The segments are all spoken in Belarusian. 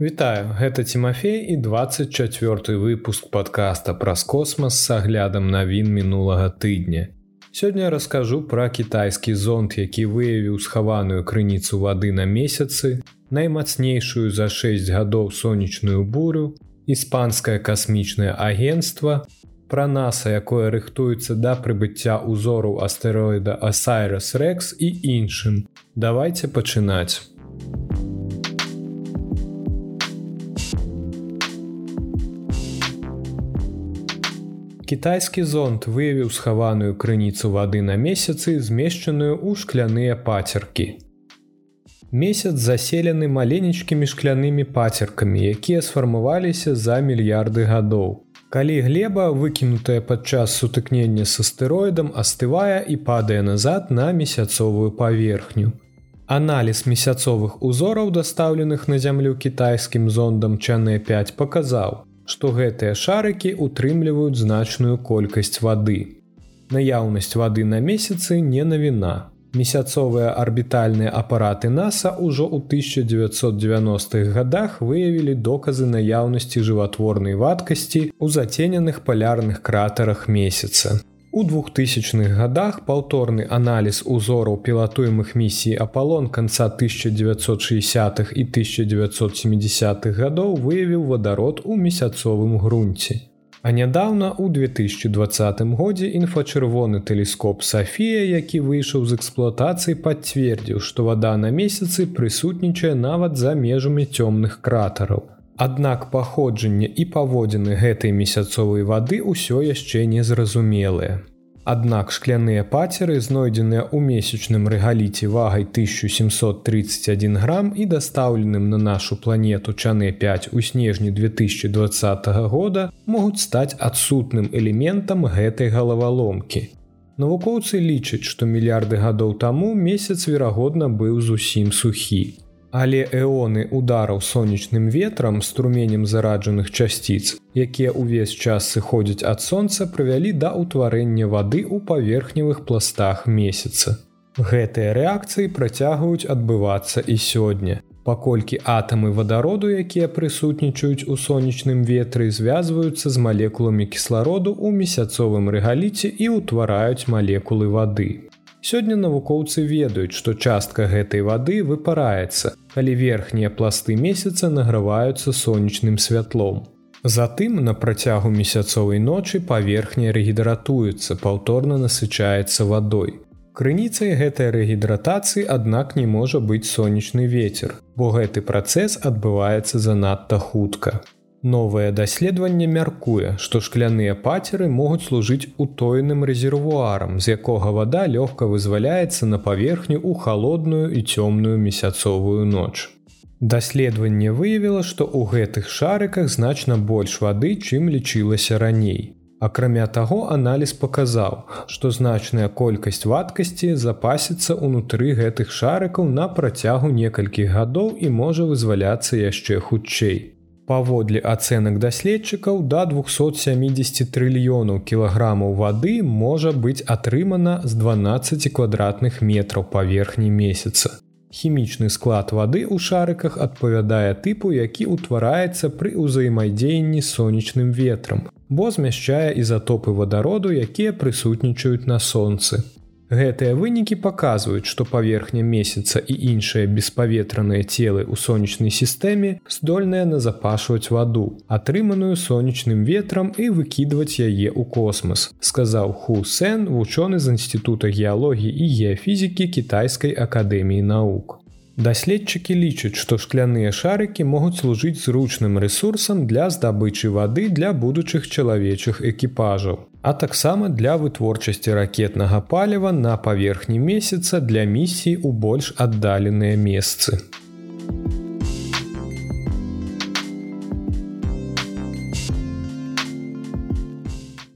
Вітаю, гэта Тимофей і 24 выпуск подкаста праз космас с аглядам навін мінулага тыдня. Сёння раскажу пра кітайскі зонт, які выявіў схаваную крыніцу вады на месяцы, наймацнейшую за 6 гадоў сонечную бурю, іспанскае касмічнае агенцтва, пра наса, якое рыхтуецца да прыбыцця ўзору астэроіда Асайрас Рекс і іншым. Давайте пачынаць. Кітайскі зонт выявіў схаваную крыніцу вады на месяцы, змешчаную ў шкляныя пацеркі. Месяц заселены маленечкімі шклянымі пацеркамі, якія сфармаваліся за мільярды гадоў. Калі глеба, выкінутая падчас сутыкнення з астэроідам, астывае і падае назад на месяцовую паверхню. Аналіз месяцовых узораў, дастаўленых на зямлю кітайскім зондам Чанэ 5 паказаў, што гэтыя шарыкі утрымліваюць значную колькасць вады. Наяўнасць вады на месяцы не навіна. Месяцовыя арбітальныя апараты NASAа ўжо ў 1990-х годах выявілі доказы наяўнасці жыватворнай вадкасці ў зацененых палярных кратарах месяца. У 2000-х годах паўторны аналіз узораў пілатуемых місій Апалон канца 1960-х і 1970-х гадоў выявіў вадарод у месяцовым грунце. А нядаўна у 2020 годзе інфачырвоны тэлескоп Сафія, які выйшаў з эксплуатацыі, пацвердзіў, што вада на месяцы прысутнічае нават за межамі цёмных кратараў. Аднак паходжанне і паводзіны гэтай месяцовай вады ўсё яшчэ незразумелыя. Аднак шкляныя пацеры, знойдзеныя ў месячным рэгаліце вагай 1731 грам і дастаўленым на нашу планету чаны 5 у снежні 2020 года могуць стаць адсутным элементам гэтай галаваломкі. Навукоўцы лічаць, што мільярды гадоў таму месяц верагодна быў зусім сухі. Але эоны удараў сонечным ветрам струменем зараджаных часціц, якія ўвесь час сыходзяць ад сонца, прывялі да ўтварэння вады ў паверхневых пластах месяца. Гэтыя рэакцыі працягваюць адбывацца і сёння. Паколькі атамы вадароду, якія прысутнічаюць у сонечным ветры, звязваюцца з малекуламі кіслароду ў месяцовым рэгаліце і ўтвараюць малекулы вады. Сёння навукоўцы ведаюць, што частка гэтай вады выпараецца, калі верхнія пласты месяца награваюцца сонечным святлом. Затым на працягу месяцовай ночы паверхня рэгідратуецца, паўторна насычаецца вадой. Крыніцай гэтай рэгідратацыі, аднак не можа быць сонечны ветер, бо гэты працэс адбываецца занадта хутка. Новае даследаванне мяркуе, што шкляныя пацеры могуць служыць утойным рэзервуарам, з якога вада лёгка вызваляецца на паверхню ў халодную і цёмную месяцовую ноч. Даследаванне выявіла, што ў гэтых шарыках значна больш вады, чым лічылася раней. Акрамя таго, аналіз паказаў, што значная колькасць вадкасці запасіцца ўнутры гэтых шарыкаў на працягу некалькіх гадоў і можа вызваляцца яшчэ хутчэй. Паводле ацэнак даследчыкаў да 270 трыльёнаў кілаграмаў вады можа быць атрымана з 12 квадратных метраў паверхні месяца. Хімічны склад вады ў шарыках адпавядае тыпу, які ўтвараецца пры ўзаемадзеянні сонечным ветрам, бо змяшчае ізатопы вадароду, якія прысутнічаюць на сонцы. Гэтыя вынікі паказваюць, што паверхня месяца і іншыя беспаветраныя целы ў сонечнай сістэме здольныя назапашваць ваду, атрыманую сонечным ветрам і выкідваць яе ў космас, сказаў Ху Сэн, вучоны з інстытута геалогіі і геафізікі кітайскай акадэміі навук. Даследчыкі лічаць, што шкляныя шарыкі могуць служыць зручным рэсурсам для здабычы вады для будучых чалавечых экіпажаў а таксама для вытворчасці ракетнага паліва на паверхні месяца для місій у больш аддаленыя месцы.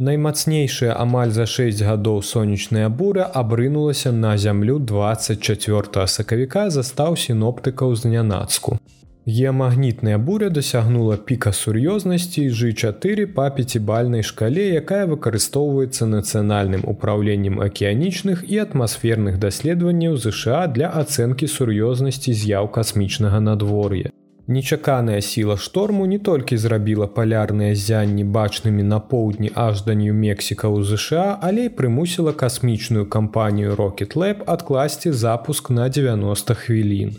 Наймацнейшая амаль за 6 гадоў сонечная буря абрынулася на зямлю 24 сакавіка застаў сіноптыкаў з нянацку. Геамагнітная буря дасягнула піка сур'ёзнасці G4 па пяцібальнай шкале, якая выкарыстоўваецца нацыянальным управленнем акіянічных і атмасферных даследаванняў ЗША для ацэнкі сур'ёзнасці з'яў касмічнага надвор'я. Нечаканая сіла шторму не толькі зрабіла палярныя зянні бачнымі на поўдні аж да нью-мексіка ў ЗША, але і прымусіла касмічную кампанію Rocket Lab адкласці запуск на 90 хвілін.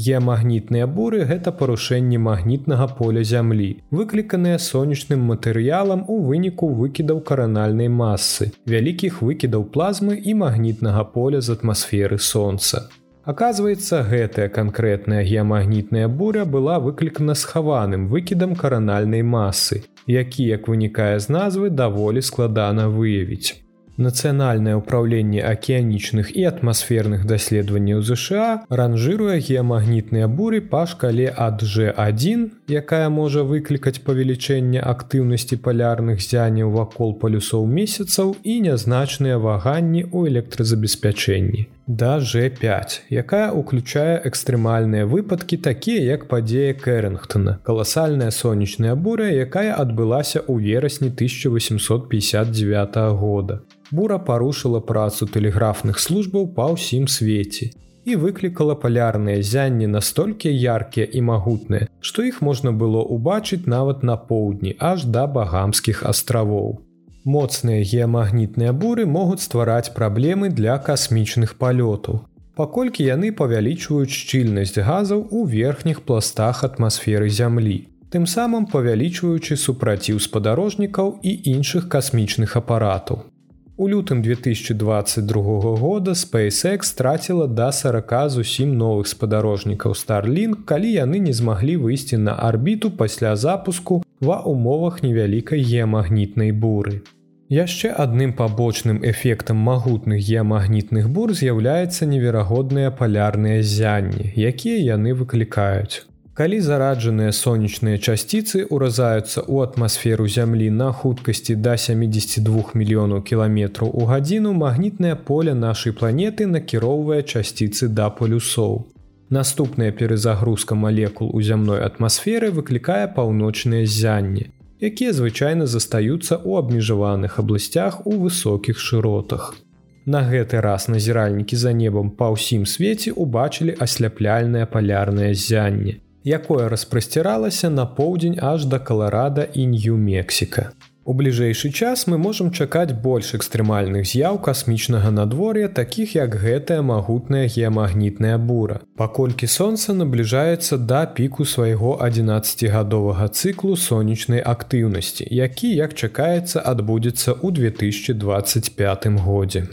Геамагнітныя буры гэта парушэнне магнітнага поля зямлі, выкліканыя сонечным матэрыялам у выніку выкідаў каранальнай масы, вялікіх выкідаў плазмы і магнітнага поля з атмасферы сонца. Аказваецца, гэтая канкрэтная геамагнітная буря была выклікана схаваным выкідам каранальнай масы, які, як вынікае з назвы, даволі складана выявіць. Нацыянальнае ўправленне акіянічных і атмасферных даследаванняў ЗША ранжыруе геамагнітныя буры па шкале ад G1, якая можа выклікаць павелічэнне актыўнасці палярных зяняў вакол палюсоў месяцаў і нязначныя ваганні ў электразабеспячэнні да G5, якая ўключае экстрэмальныя выпадкі такія як падзея Кэрынгтона, каласальная сонечная буря, якая адбылася ў верасні 1859 года. Бура парушыла працу тэлеграфных службаў па ўсім свеце і выклікала палярныя зянні настолькі яркія і магутныя, што іх можна было ўбачыць нават на поўдні аж да багамскіх астравоў. Моцныя геамагнітныя буры могуць ствараць праблемы для касмічных палётаў. Паколькі яны павялічваюць шчыльнасць газаў у верхніх пластах атмасферы зямлі, тым самым павялічваючы супраціў спадарожнікаў і іншых касмічных апаратаў. У лютым 2022 года SpaceX страціла да 40 зусім новых спадарожнікаў Starlink, калі яны не змаглі выйсці на арбіту пасля запуску ва умовах невялікай геамагнітнай буры. Яшчэ адным пабочным эфектам магутных геамагнітных бур з'яўляецца неверагодныя палярныя зянні, якія яны выклікаюць. Калі зараджаныя сонечныя часціцы ўразаюцца ў атмасферу зямлі на хуткасці да 72 мільёнаў кіламетраў у гадзіну магнітнае поле нашай планеты накіроўвае часціцы да полюсоў. Наступная перезагрузка малекул у зямной атмасферы выклікае паўночныя зянні, якія звычайна застаюцца ў абмежаваных абласцях у высокіх шыротах. На гэты раз назіральнікі за небам па ўсім свеце ўбачылі асляпляльнае палярнае зянне, якое распрасціралася на поўдзень аж да каларада і нью-мексіка. У бліжэйшы час мы можам чакаць больш экстрэмальных з'яў касмічнага надвор'я, такіх як гэтая магутная геамагнітная бура. Паколькі сонца набліжаецца да піку свайго 11гадовага цыклу сонечнай актыўнасці, які, як чакаецца, адбудзецца ў 2025 годзе.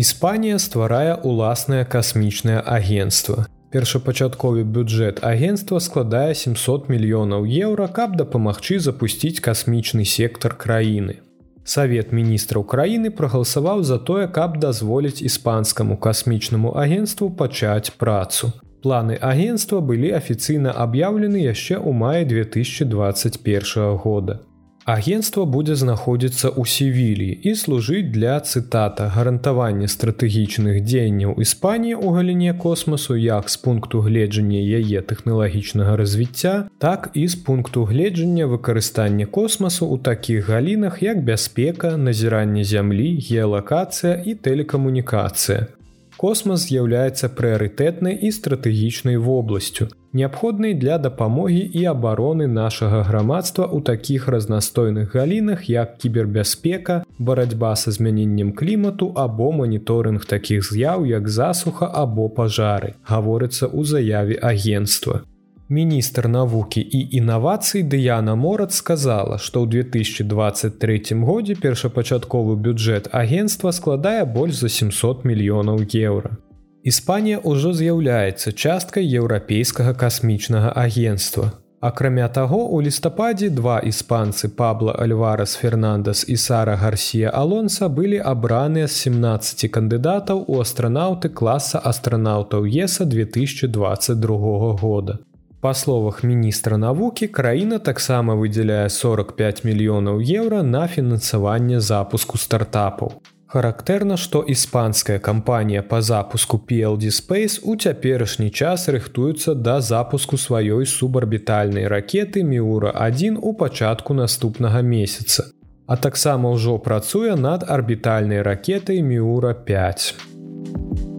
Іспанія стварае ўласнае касмічнае агенцтва. Першапачатковы бюджэт агенства складае 700 мільёнаў еўра, каб дапамагчы запусціць касмічны сектар краіны. Савет міністраў краіны прагаласаваў за тое, каб дазволіць іспанскаму касмічнаму агенству пачаць працу. Планы агенства былі афіцыйна аб'яўлены яшчэ ў маі 2021 года. Агенцтва будзе знаходзіцца ў севілі і служыць для цытата гарантавання стратэгічных дзеянняў Іспаніі ў галіне космасу як з пункту гледжання яе тэхналагічнага развіцця, так і з пункту гледжання выкарыстання космасу ў такіх галінах як бяспека, назіранне зямлі, геалакацыя і тэлекамунікацыя. Космас з'яўляецца прыярытэтнай і стратэгічнай вобласцю, неабходнай для дапамогі і абароны нашага грамадства ў такіх разнастойных галінах, як кібербяспека, барацьба са змяненнем клімату або маніторынг такіх з'яў, як засуха або пажары, гаворыцца ў заяве агенства. Міністр навукі і інавацый Дыяна Морат сказала, што ў 2023 годзе першапачатковы бюджэт агенства складае больш за 700 мільёнаў еўра. Іспанія ўжо з'яўляецца часткай еўрапейскага касмічнага агенства. Акрамя таго, у лістападзе два іспанцы Пабло Альварас Фернандас і Сара Гарсія Алонса былі абраныя з 17 кандыдатаў у астранаўты класа астранаўтаў ЕСа 2022 года. Па словах міністра навукі краіна таксама выдзяляе 45 мільёнаў еўра на фінансаванне запуску стартапаў. Характэрна, што іспанская кампанія па запуску PLD Space у цяперашні час рыхтуецца да запуску сваёй субарбітальнай ракеты Міура 1 у пачатку наступнага месяца. а таксама ўжо працуе над арбітальнай ракетай Мюра 5.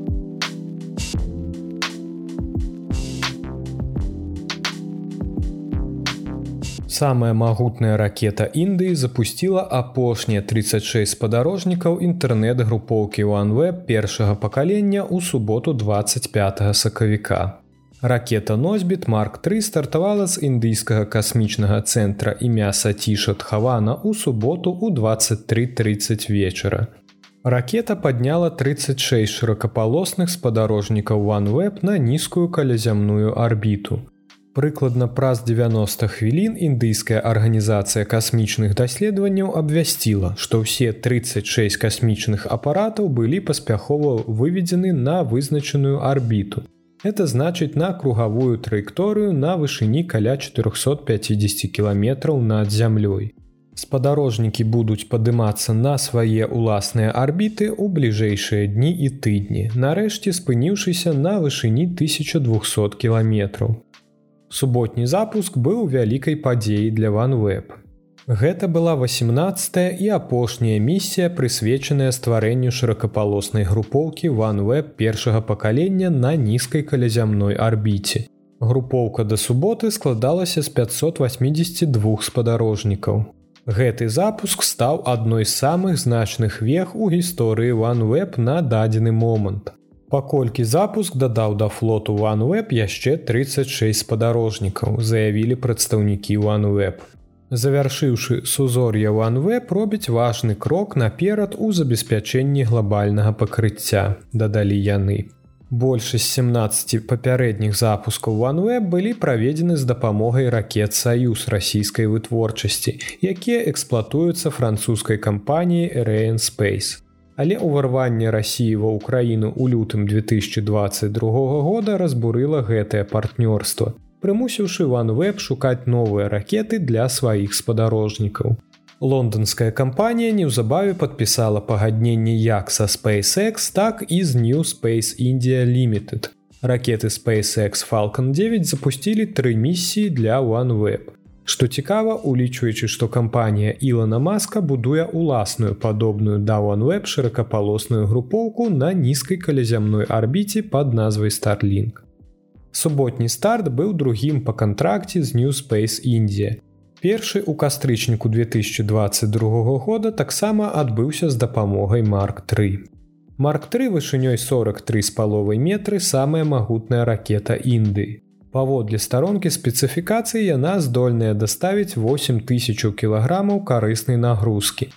Самая магутная ракета Індыі запусціла апошнія 36 спадарожнікаў інтэрнэт-групоўкі OneWeb першага пакалення ў суботу 25 сакавіка. Ракета носьбіт Марк 3 стартавала з індыйскага касмічнага цэнтра імя Саціша Тхавана ў суботу ў 23:30 вечара. Ракета падняла 36 шырокапалосных спадарожнікаў OneWeb на нізкую калязямную арбіту. Прыкладна праз 90 хвілін індыйская арганізацыя касмічных даследаванняў абвясціла, што ўсе 36 касмічных апаратаў былі паспяхова выведзены на вызначаную арбіту. Это значыць на кругавую траекторыю на вышыні каля 450 кіламетраў над зямлёй. Спадарожнікі будуць падымацца на свае ўласныя арбіты ў бліжэйшыя дні і тыдні, нарэшце спыніўшыся на вышыні 1200 кіламетраў. Суботні запуск быў вялікай падзеяй для OneWeb. Гэта была 18 і апошняя місія, прысвечаная стварэнню шырокапалоснай групоўкі OneWeb першага пакалення на нізкай калязямной арбіце. Групоўка да суботы складалася з 582 спадарожнікаў. Гэты запуск стаў адной з самых значных вех у гісторыі OneWeb на дадзены момант. Паколькі запуск дадаў да флоту OneWeb яшчэ 36 спадарожнікаў, заявілі прадстаўнікі OneWeb. Завяршыўшы сузор'е OneWeb робіць важны крок наперад у забеспячэнні глобальнага пакрыцця, дадалі яны. Большасць 17 папярэдніх запускаў OneWeb былі праведзены з дапамогай ракет саюз расійскай вытворчасці, якія эксплуатуюцца французскай кампаніяй RN Space. Але ўварванне рассіі ва ўкраіну ў лютым 2022 года разбурыла гэтае партнёрства прымусіўшы OneWeb шукаць новыя ракеты для сваіх спадарожнікаў. Лондонская кампанія неўзабаве падпісала пагадненне як са SpaceX, так і з New Space India Limited. Ракеты SpaceX Falcon 9 запусцілі тры місіі для OneWeb. Што цікава, улічваючы, што кампанія Ілана Маска будуе ўласную падобную да OneWeb шыракапалосную групоўку на нізкай калязямной арбіце пад назвай Starlink. Суботні старт быў другім па кантракце з New Space India. Першы ў кастрычніку 2022 года таксама адбыўся з дапамогай Марк 3. Марк 3 вышынёй 43 з паловай метры самая магутная ракета Індыі. Паводле старонкі спецыфікацыі яна здольная даставіць 8000 кілаграмаў карыснай нагрузкі.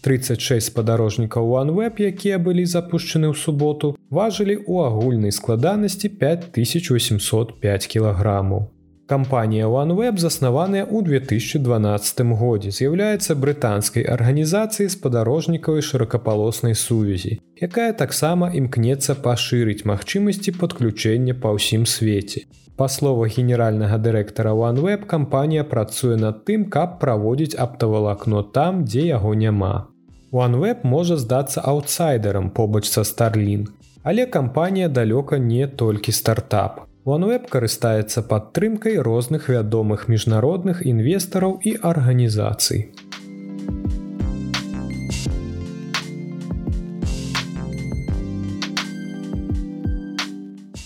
36 спадарожнікаў OneWeb, якія былі запущены ў суботу, важылі ў агульнай складанасці 5805 кілаграмаў. Кампанія OneWeb заснаваная ў 2012 годзе з'яўляецца брытанскай арганізацыяй спадарожнікавай шырокапалоснай сувязі, якая таксама імкнецца пашырыць магчымасці падключэння па ўсім свеце. Па словах генеральнага дырэктара OneWeb кампанія працуе над тым, каб праводзіць аптавалакно там, дзе яго няма. OneWeb можа здацца аутсайдерам побач са Starlink, але кампанія далёка не толькі стартап. OneWeb карыстаецца падтрымкай розных вядомых міжнародных інвестараў і арганізацый.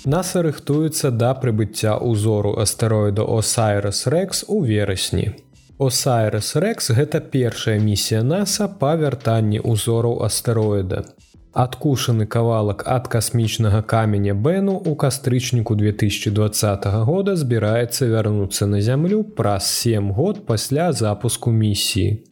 NASA рыхтуецца да прыбыцця ўзору астэроіда Осайрас Рекс у верасні. Осайрес Рекс гэта першая місія NASAа па вяртанні ўзораў астэроіда. Адкушаны кавалак ад касмічнага каменя Бэну ў кастрычніку 2020 года збіраецца вярнуцца на зямлю праз 7 год пасля запуску місіі.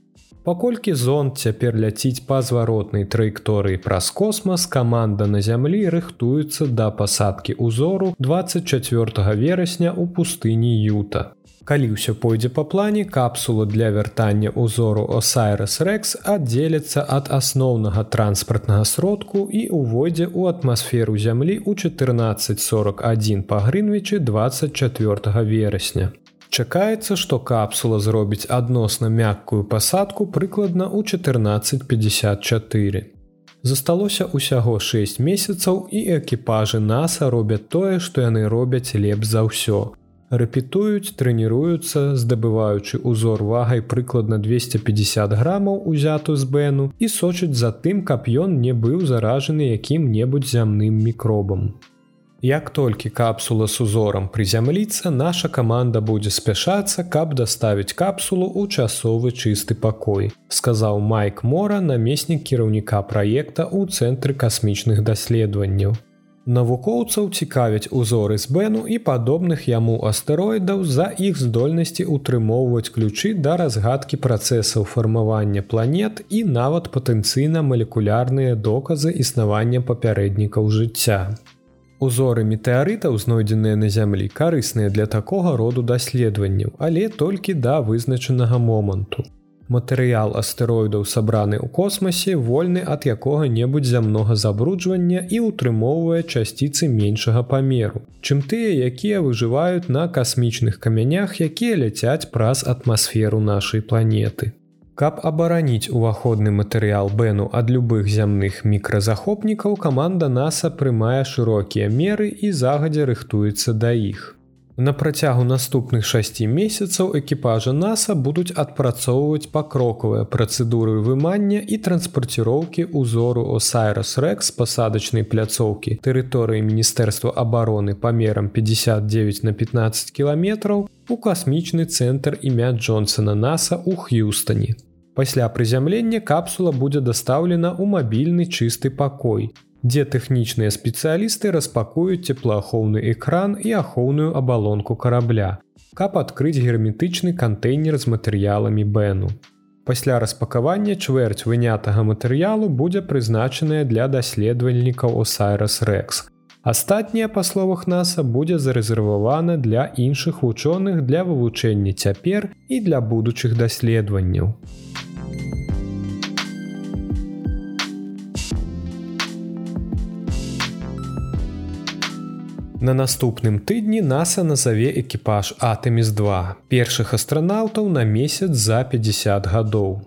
Паколькі зонт цяпер ляціць па зваротнай траекторыі праз космас, каманда на зямлі рыхтуецца да пасадкі ўзору 24 верасня ў пустыні Юта. Калі ўсё пойдзе па плане, капсула для вяртання ўзору Осайрас Рекс аддзеляцца ад асноўнага транспартнага сродку і ўвойдзе ў атмасферу зямлі ў 1441 па Грынвічы 24 верасня. Чакаецца, што капсула зробіць адносна мяккую пасадку прыкладна ў 1454. Засталося ўсяго 6 месяцаў і экіпажы NASAа робяць тое, што яны робяць лепш за ўсё рэпетуюць трэніруюцца здабываючы ўзор вагай прыкладна 250 грамаў узяту з бэну і сочыць за тым каб ён не быў заражаны якім-небудзь зямным мікробам Як толькі капсула з узорам прызямліцца наша каманда будзе спяшацца каб даставіць капсулу ў часовы чысты пакой сказаў майк мора намеснік кіраўніка праекта ў цэнтры касмічных даследаванняў Навукоўцаў цікавяць узоры з бэну і падобных яму астэроідаў за іх здольнасці ўтрымоўваць ключы да разгадкі працэсаў фармавання планет і нават патэнцыйна малекулярныя доказы існавання папярэднікаў жыцця. Узоры метэарытаў, знойдзеныя на зямлі, карысныя для такога роду даследаванняў, але толькі да вызначанага моманту матэрыял астэроідаў сабраны ў космасе вольны ад якога-небудзь зямнога забруджвання і ўтрымоўвае часціцы меншага памеру, чым тыя, якія выжываюць на касмічных камянях, якія ляцяць праз атмасферу нашай планеты. Каб абараніць уваходны матэрыял бэну ад любых зямных мікразахопнікаў, каманда NASAа прымае шырокія меры і загадзя рыхтуецца да іх. На працягу наступных шасці месяцаў экіпажа NASAа будуць адпрацоўваць пакрокавыя працэдуры вымання і транспарціроўкі ўзору Осайрас Рэкс пасадачнай пляцоўкі тэрыторыі міністэрства абароны памерам 59 на 15 кіламетраў у касмічны цэнтр імя Джонсона NASAа ў Х'юстане. Пасля прызямлення капсула будзе дастаўлена ў мабільны чысты пакой, дзе тэхнічныя спецыялісты распакуюць цеплаахоўны экран і ахоўную абалонку карабля, каб адкрыць герметычны кантэйнер з матэрыяламі бэну. Пасля распакавання чвэрць вынятага матэрыялу будзе прызначаная для даследавальнікаў Осайрас Рэкс. Астатняе па словах NASAа будзе зарэзервавана для іншых вучоных для вывучэння цяпер і для будучых даследаванняў. На наступным тыдні NASAа назаве экіпаж Атэміс-2 першых астранаўтаў на месяц за 50 гадоў.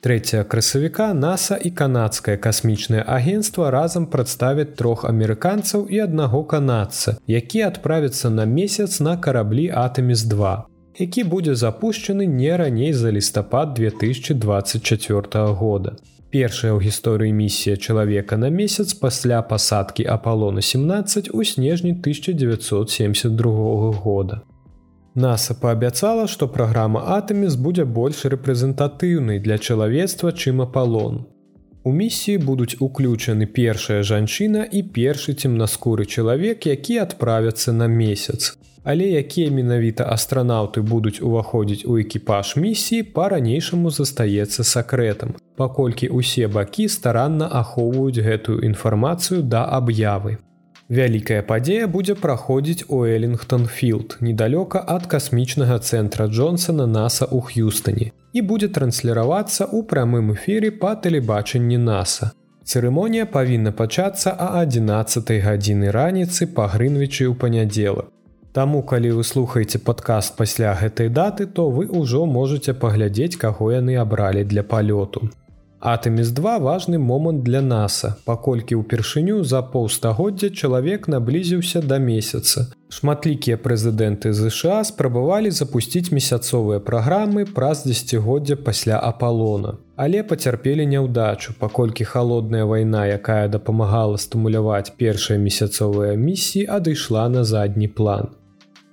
3 красавіка NASAа і канадскае касмічнае агенцтва разам прадставяць трох амерыканцаў і аднаго канадца, які адправіцца на месяц на караблі Атэміс-2, які будзе запущены не раней за лістапад 2024 года першая ў гісторыі місія чалавека на месяц пасля пасадкі апалона 17 у снежні 1972 года. NASAа паабяцала, што праграма Атэміс будзе больш рэпрэзентатыўнай для чалавецтва, чым апалон. У місіі будуць уключаны першая жанчына і першы цемнаскуры чалавек, які адправяцца на месяц але якія менавіта астранаўты будуць уваходзіць у экіпаж місіі па-ранейшаму застаецца сакрэтам, паколькі ўсе бакі старанна ахоўваюць гэтую інфармацыю да аб'явы. Вялікая падзея будзе праходзіць у Эллингтон-філд недалёка ад касмічнага цэнтра Джонсона NASAа ў Х'юстане і будзе трансліравацца ў прамым эфіры па тэлебачанні NASAа. Цырымонія павінна пачацца а 11 гадзіны раніцы па грынвічы ў панядзелак. Таму калі вы слухаеце падкаст пасля гэтай даты, то вы ўжо можете паглядзець, каго яны абралі для палёту. Атэміс-2 важны момант для NASAа, паколькі ўпершыню за паўстагоддзя чалавек наблізіўся да месяца. Шматлікія прэзідэнты ЗША спрабавалі запусціць месяцовыя праграмы праз дзесяцігоддзя пасля апалона. Але пацярпелі няўдачу, паколькі халодная вайна, якая дапамагала стымуляваць першыя месяцовыя місіі, адышла на задні план.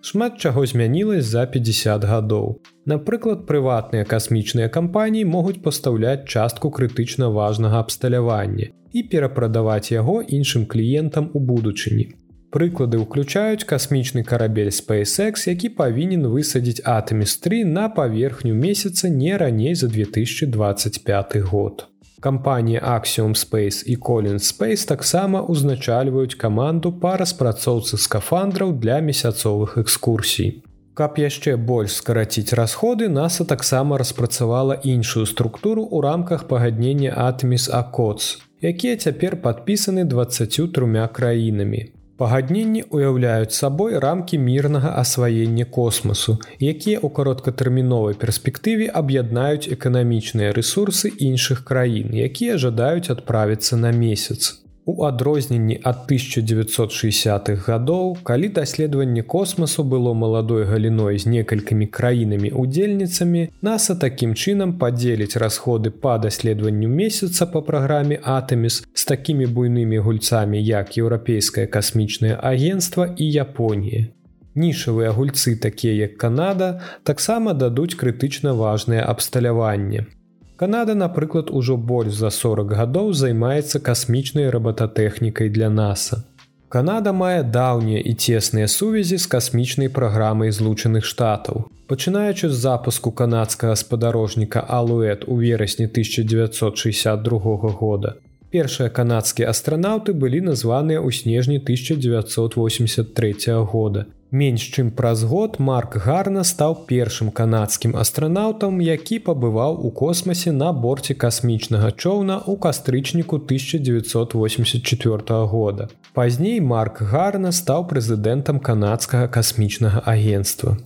Шмат чаго змянілась за 50 гадоў. Напрыклад, прыватныя касмічныя кампаніі могуць пастаўляць частку крытычна важнага абсталявання і перапрадаваць яго іншым кліентам у будучыні. Прыклады ўключаюць касмічны карабель SpaceX, які павінен высадзіць Атэміс3 на паверхню месяца не раней за 2025 год. Кампанія Axiom Space і Colin Space таксама ўзначальваюць каманду па распрацоўцы скафандраў для месяцовых экскурсій. Каб яшчэ больш скараціць расходы, NASAа таксама распрацавала іншую структуру ў рамках пагаднення Атміс Акоц, якія цяпер падпісаны 23 краінамі. Пагадненні ўяўляюць сабой рамкі мірнага асваення космасу, якія ў кароткатэрміновай перспектыве аб'яднаюць эканамічныя рэсурсы іншых краін, якія жадаюць адправіцца на месяц. У адрозненні ад 1960-х гадоў, калі даследаванне космасу было маладой галіной з некалькімі краінамі удзельніцамі, NASAа такім чынам падзеліць расходы па даследаванню месяца па праграме Атэміс з такімі буйнымі гульцамі, як еўрапейскае касмічнае агенцтва і Японія. Нішавыя гульцы, такія як Канада, таксама дадуць крытычна важнае абсталяванне. Канада, напрыклад, ужо больш за 40 гадоў займаецца касмічнай рабататэхнікай для NASAа. Канада мае даўнія і цесныя сувязі з касмічнай праграмай злучаных штатаў. Пачынаючы з запуску канадскага спадарожніка Алуэт у верасні 1962 года. Першыя канадскія астранаўты былі названыя ў снежні 1983 года. Менш чым праз год Марк Гарна стаў першым канадскім астранаўтам, які пабываў у космасе на борце касмічнага чоўна ў кастрычніку 1984 года. Пазней Марк Гарна стаў прэзідэнтам канадскага касмічнага агенства.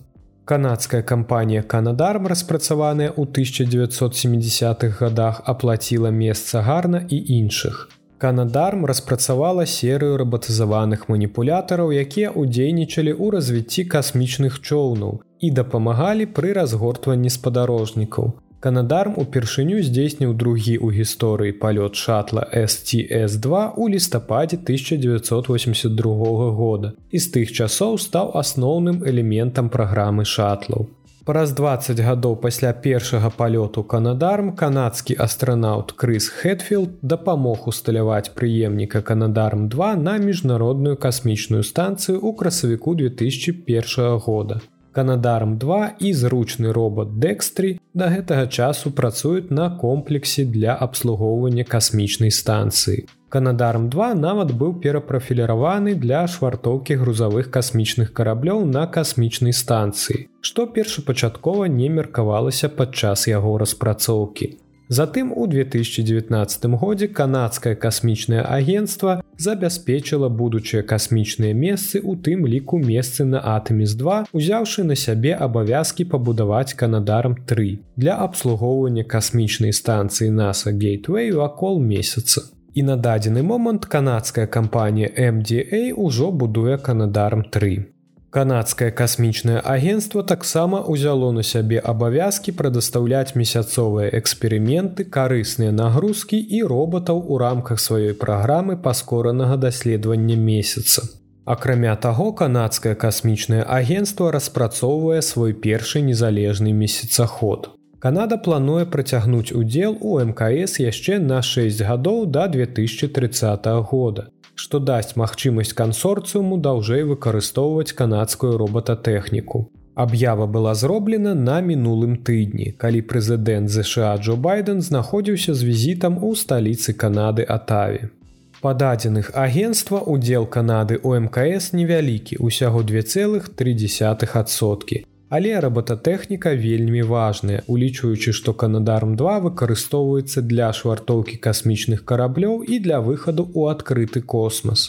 Канадская кампанія Канадарм, распрацаваная ў 1970-х годах, аплаціла месца гарна і іншых. Канадарм распрацавала серыю рабатызаваных маніпулятараў, якія ўдзейнічалі ў развіцці касмічных чоўнаў і дапамагалі пры разгортванні спадарожнікаў. Канадарм упершыню здзейсніў другі ў гісторыі палёт шатла STS2 у лістападзе 1982 года і з тых часоў стаў асноўным элементам праграмы шатлаў. Праз 20 гадоў пасля першага палёту канадарм канадскі астранаўт Крыс Хэтфілд дапамог усталяваць прыемніка канадарм2 на міжнародную касмічную станцыю ў красавіку 2001 года. Канадарм2 і зручны робот Дэкстрі да гэтага часу працуюць на комплексе для абслугоўвання касмічнай станцыі. Канадарм 2 нават быў перапрафіліраваны для швартоўкі грузавых касмічных караблёў на касмічнай станцыі, што першапачаткова не меркавалася падчас яго распрацоўкі. Затым у 2019 годзе канадскае касмічнае агенцтва забяспечыла будучыя касмічныя месцы у тым ліку месцы на Атэміс2, узяўшы на сябе абавязкі пабудаваць канадарм 3 для абслугоўвання касмічнай станцыі NASAа Гейтвей вакол месяца. І на дадзены момант канадская кампанія MDA ўжо будуе Канадарм 3. Канадскае касмічнае агенцтва таксама ўзяло на сябе абавязкі прадастаўляць месяцовыя эксперыменты, карысныя нагрузкі і роботаў у рамках сваёй праграмы паскоранага даследавання месяца. Акрамя таго, канадскае касмічнае агенцтва распрацоўвае свой першы незалежны месяцаход. Канада плануе працягнуць удзел у мкс яшчэ на 6 гадоў да 2030 года што дасць магчымасць кансорцыуму даўжэй выкарыстоўваць канадскую роботатэхніку. Аб'ява была зроблена на мінулым тыдні, калі прэзідэнт ЗША Джо байден знаходзіўся з візітам у сталіцы Канады Атаві. Па дадзеных агенства удзел Канады у мкс невялікі усяго 2,3соткі Але роботатэхніка вельмі важная, улічваючы, што Канадарм2 выкарыстоўваецца для швартоўкі касмічных караблёў і для выхаду ў адкрыты космас.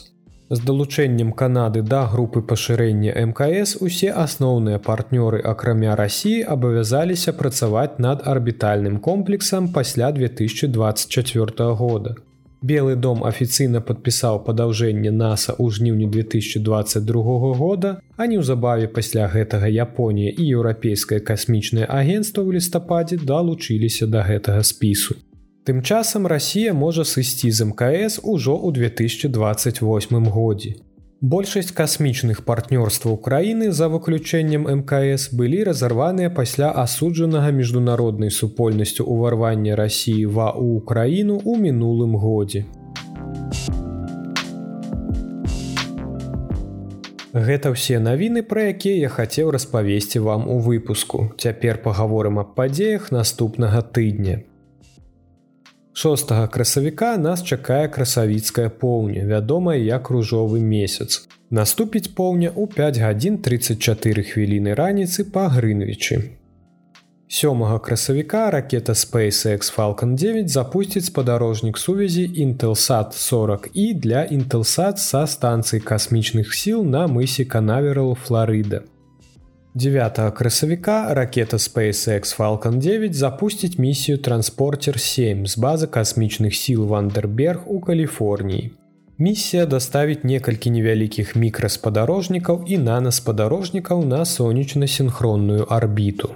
З далучэннем Канады да групы пашырэння МКС усе асноўныя партнёры акрамя рассіі абавязаліся працаваць над арбітальным комплексам пасля 2024 года. Белы дом афіцыйна падпісаў падаўжэнне NASAа ў жніўні 2022 года, а неўзабаве пасля гэтага Японія і еўрапейскае касмічнае агенцтва ў лістападзе далучыліся да гэтага спісу. Тым часам Расія можа сысці з МКС ужо ў 2028 годзе. Большасць касмічных партнёрстваў краіны за выключэннем мкс былі разарваныя пасля асуджанага міжнароднай супольнасцю ўварвання рассіі ва ў украіну ў мінулым годзе. Гэта ўсе навіны, пра якія я хацеў распавесці вам у выпуску. Цяпер пагаворым аб падзеях наступнага тыдня. 6 красавіка нас чакае красавіцкая поўня, вядомая як ружовы месяц. Наступіць поўня ў 5 гадзін 34 хвіліны раніцы па грынвічы. Сёмага красавіка ракета SpaceX Falcon 9 запусціць спадарожнік сувязі Intelsat 40 і для Intelsat са станцыі касмічных сіл на мысе Канаверал Флорыда. 9 красавіка ракета SpaceX Falcon 9 запусціць місію транспортер 7 з базы касмічных сіл Вандерберг у Каліфорніі. Місія даставіць некалькі невялікіх мікраспадарожнікаў і нанаспадарожнікаў на сонечна-сінхронную арбіту.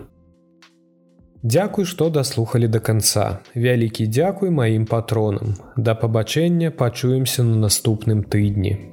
Дзякуй, што даслухалі да канца. Вялікі дзякуй маім патронам. Да пабачэння пачуемся на наступным тыдні.